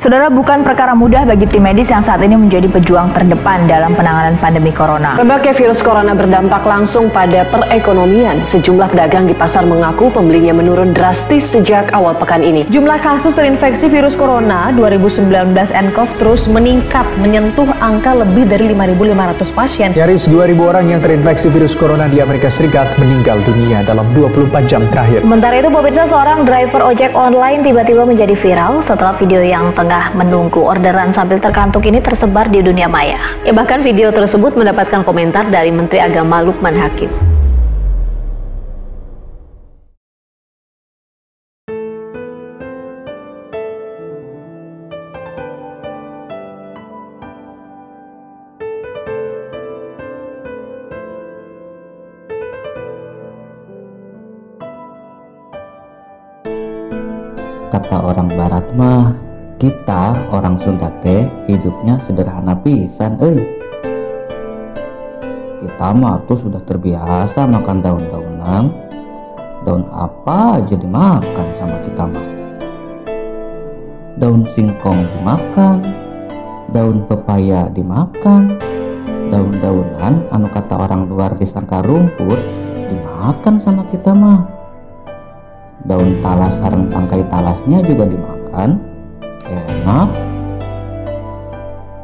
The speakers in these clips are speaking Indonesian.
Saudara, bukan perkara mudah bagi tim medis yang saat ini menjadi pejuang terdepan dalam penanganan pandemi corona. Rebaknya virus corona berdampak langsung pada perekonomian. Sejumlah pedagang di pasar mengaku pembelinya menurun drastis sejak awal pekan ini. Jumlah kasus terinfeksi virus corona 2019 nCoV terus meningkat menyentuh angka lebih dari 5.500 pasien. Nyaris 2.000 orang yang terinfeksi virus corona di Amerika Serikat meninggal dunia dalam 24 jam terakhir. Sementara itu, pemirsa seorang driver ojek online tiba-tiba menjadi viral setelah video yang tengah tengah menunggu orderan sambil terkantuk ini tersebar di dunia maya. Ya bahkan video tersebut mendapatkan komentar dari Menteri Agama Lukman Hakim. kata orang barat mah kita orang Sunda teh hidupnya sederhana pisan eh kita mah tuh sudah terbiasa makan daun-daunan. Daun apa aja dimakan sama kita mah? Daun singkong dimakan daun pepaya dimakan daun-daunan anu kata orang luar disangka rumput dimakan sama kita mah. Daun talas sarang tangkai talasnya juga dimakan enak.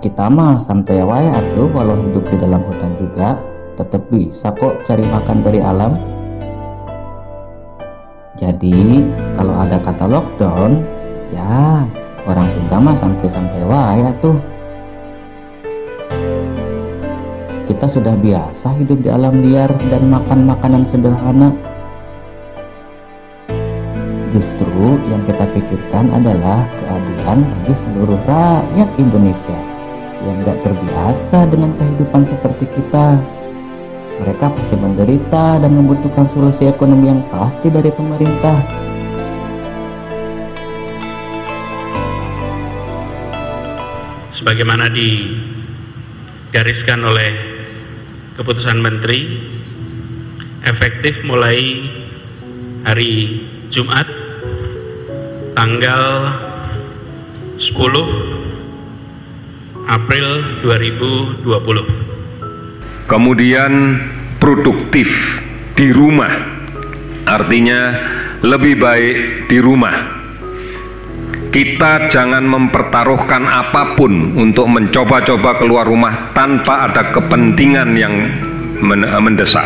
Kita mah santai wae atuh walau hidup di dalam hutan juga. Tetap bisa kok cari makan dari alam. Jadi kalau ada kata lockdown ya orang Sunda mah santai-santai wae atuh. Kita sudah biasa hidup di alam liar dan makan makanan sederhana Justru yang kita pikirkan adalah keadilan bagi seluruh rakyat Indonesia yang tidak terbiasa dengan kehidupan seperti kita. Mereka pasti menderita dan membutuhkan solusi ekonomi yang pasti dari pemerintah. Sebagaimana digariskan oleh keputusan Menteri, efektif mulai hari Jumat tanggal 10 April 2020. Kemudian produktif di rumah, artinya lebih baik di rumah. Kita jangan mempertaruhkan apa pun untuk mencoba-coba keluar rumah tanpa ada kepentingan yang mendesak.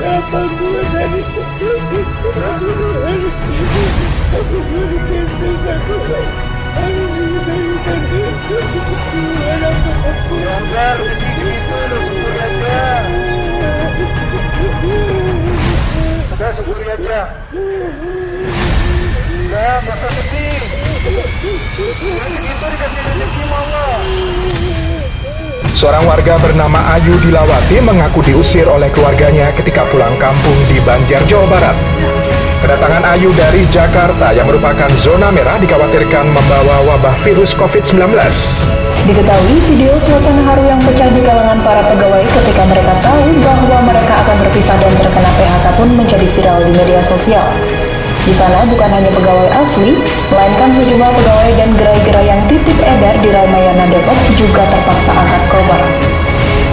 Berapa gue dari Berapa gue dari Aku berikan sesaku Aku berikan Tuhan aku aku Sabar, di situ lu syukur aja Udah syukur aja Udah, masa sedih Masih itu dikasih rezeki Allah Seorang warga bernama Ayu Dilawati mengaku diusir oleh keluarganya ketika pulang kampung di Banjar, Jawa Barat. Kedatangan Ayu dari Jakarta yang merupakan zona merah dikhawatirkan membawa wabah virus COVID-19. Diketahui video suasana haru yang pecah di kalangan para pegawai ketika mereka tahu bahwa mereka akan berpisah dan terkena PHK pun menjadi viral di media sosial. Di sana bukan hanya pegawai asli, melainkan sejumlah pegawai dan gerai-gerai yang titip edar di Ramayana Depok juga terpaksa angkat kobar.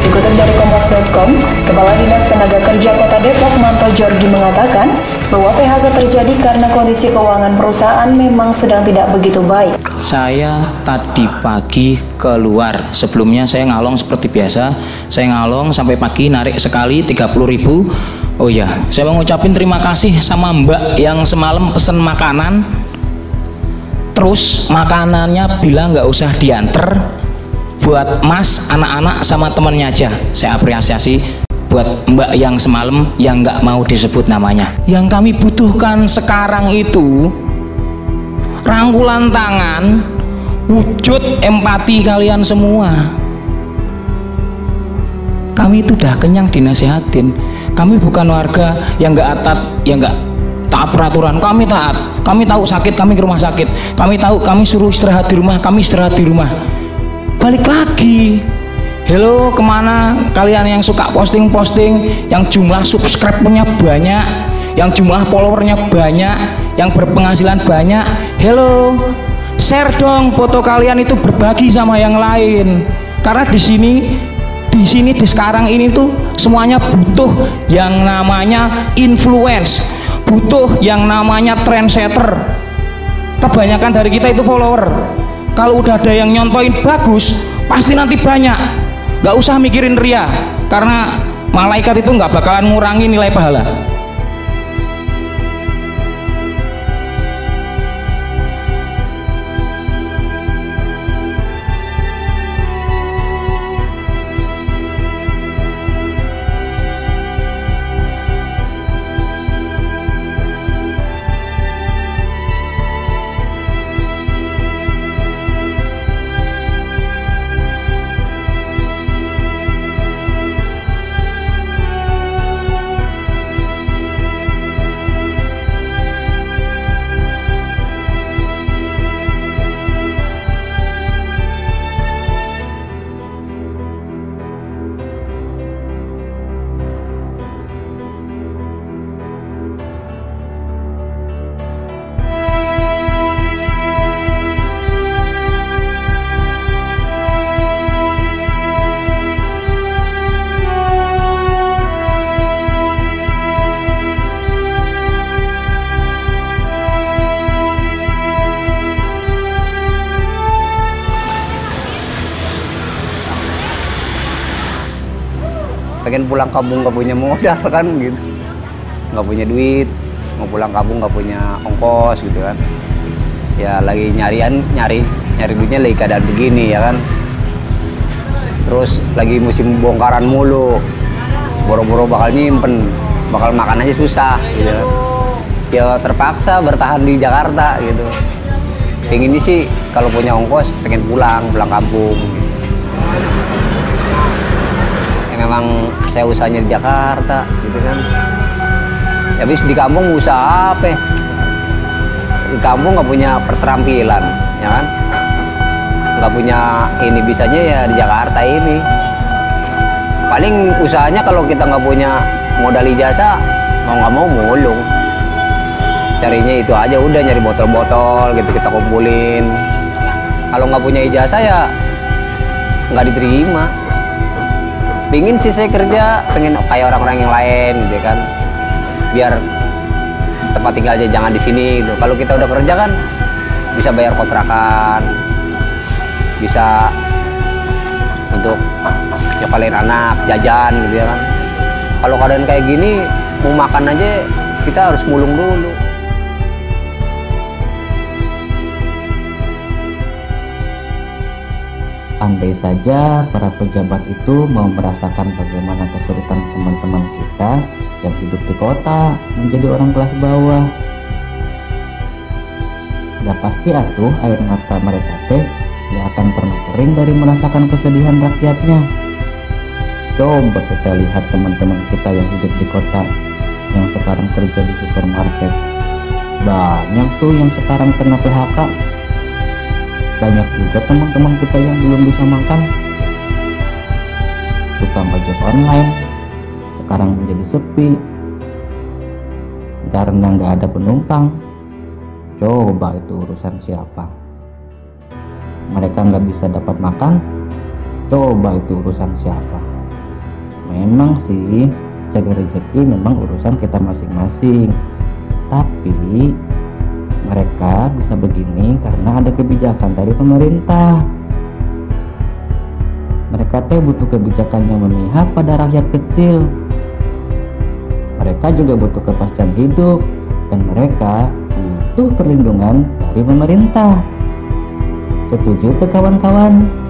Dikutip dari Kompas.com, Kepala Dinas Tenaga Kerja Kota Depok Manto Jorgi mengatakan bahwa PHK terjadi karena kondisi keuangan perusahaan memang sedang tidak begitu baik. Saya tadi pagi keluar. Sebelumnya saya ngalong seperti biasa. Saya ngalong sampai pagi narik sekali 30 ribu. Oh ya, saya mau ngucapin terima kasih sama Mbak yang semalam pesen makanan. Terus makanannya bilang nggak usah diantar buat Mas, anak-anak sama temennya aja. Saya apresiasi buat Mbak yang semalam yang nggak mau disebut namanya. Yang kami butuhkan sekarang itu rangkulan tangan, wujud empati kalian semua. Kami itu udah kenyang dinasehatin. Kami bukan warga yang nggak atat, yang nggak taat peraturan. Kami taat. Kami tahu sakit, kami ke rumah sakit. Kami tahu kami suruh istirahat di rumah, kami istirahat di rumah. Balik lagi. Hello, ke mana kalian yang suka posting-posting, yang jumlah subscribe-nya banyak, yang jumlah followernya banyak, yang berpenghasilan banyak. Hello, share dong foto kalian itu berbagi sama yang lain. Karena di sini, di sini di sekarang ini tuh semuanya butuh yang namanya influence, butuh yang namanya trendsetter. Kebanyakan dari kita itu follower. Kalau udah ada yang nyontoin bagus, pasti nanti banyak Gak usah mikirin ria, karena malaikat itu nggak bakalan ngurangi nilai pahala. Pengen pulang kampung gak punya modal kan gitu. Nggak punya duit mau pulang kampung nggak punya ongkos gitu kan. Ya lagi nyarian nyari nyari duitnya lagi keadaan begini ya kan. Terus lagi musim bongkaran mulu boro-boro bakal nyimpen bakal makan aja susah gitu kan. Ya terpaksa bertahan di Jakarta gitu. Pengennya sih kalau punya ongkos pengen pulang pulang kampung gitu. Memang saya usahanya di Jakarta gitu kan. Ya habis di kampung usaha apa ya? di kampung nggak punya perterampilan ya kan? Nggak punya ini bisanya ya di Jakarta ini. Paling usahanya kalau kita nggak punya modal ijazah mau nggak mau mulung. Carinya itu aja udah nyari botol-botol gitu kita kumpulin. Kalau nggak punya ijazah ya nggak diterima pingin sih saya kerja pengen kayak orang-orang yang lain gitu kan. Biar tempat tinggal aja jangan di sini gitu. Kalau kita udah kerja kan bisa bayar kontrakan bisa untuk nyokalin anak jajan gitu ya kan. Kalau keadaan kayak gini mau makan aja kita harus mulung dulu andai saja para pejabat itu mau merasakan bagaimana kesulitan teman-teman kita yang hidup di kota menjadi orang kelas bawah. Gak pasti atuh air mata mereka teh gak akan pernah kering dari merasakan kesedihan rakyatnya. Coba kita lihat teman-teman kita yang hidup di kota yang sekarang kerja di supermarket. Banyak tuh yang sekarang kena PHK banyak juga teman-teman kita yang belum bisa makan. Tukang ojek online. Sekarang menjadi sepi. Karena nggak ada penumpang. Coba itu urusan siapa? Mereka nggak bisa dapat makan. Coba itu urusan siapa? Memang sih cari rezeki memang urusan kita masing-masing. Tapi mereka bisa begini karena ada kebijakan dari pemerintah. Mereka teh butuh kebijakan yang memihak pada rakyat kecil. Mereka juga butuh kepastian hidup dan mereka butuh perlindungan dari pemerintah. Setuju ke kawan-kawan?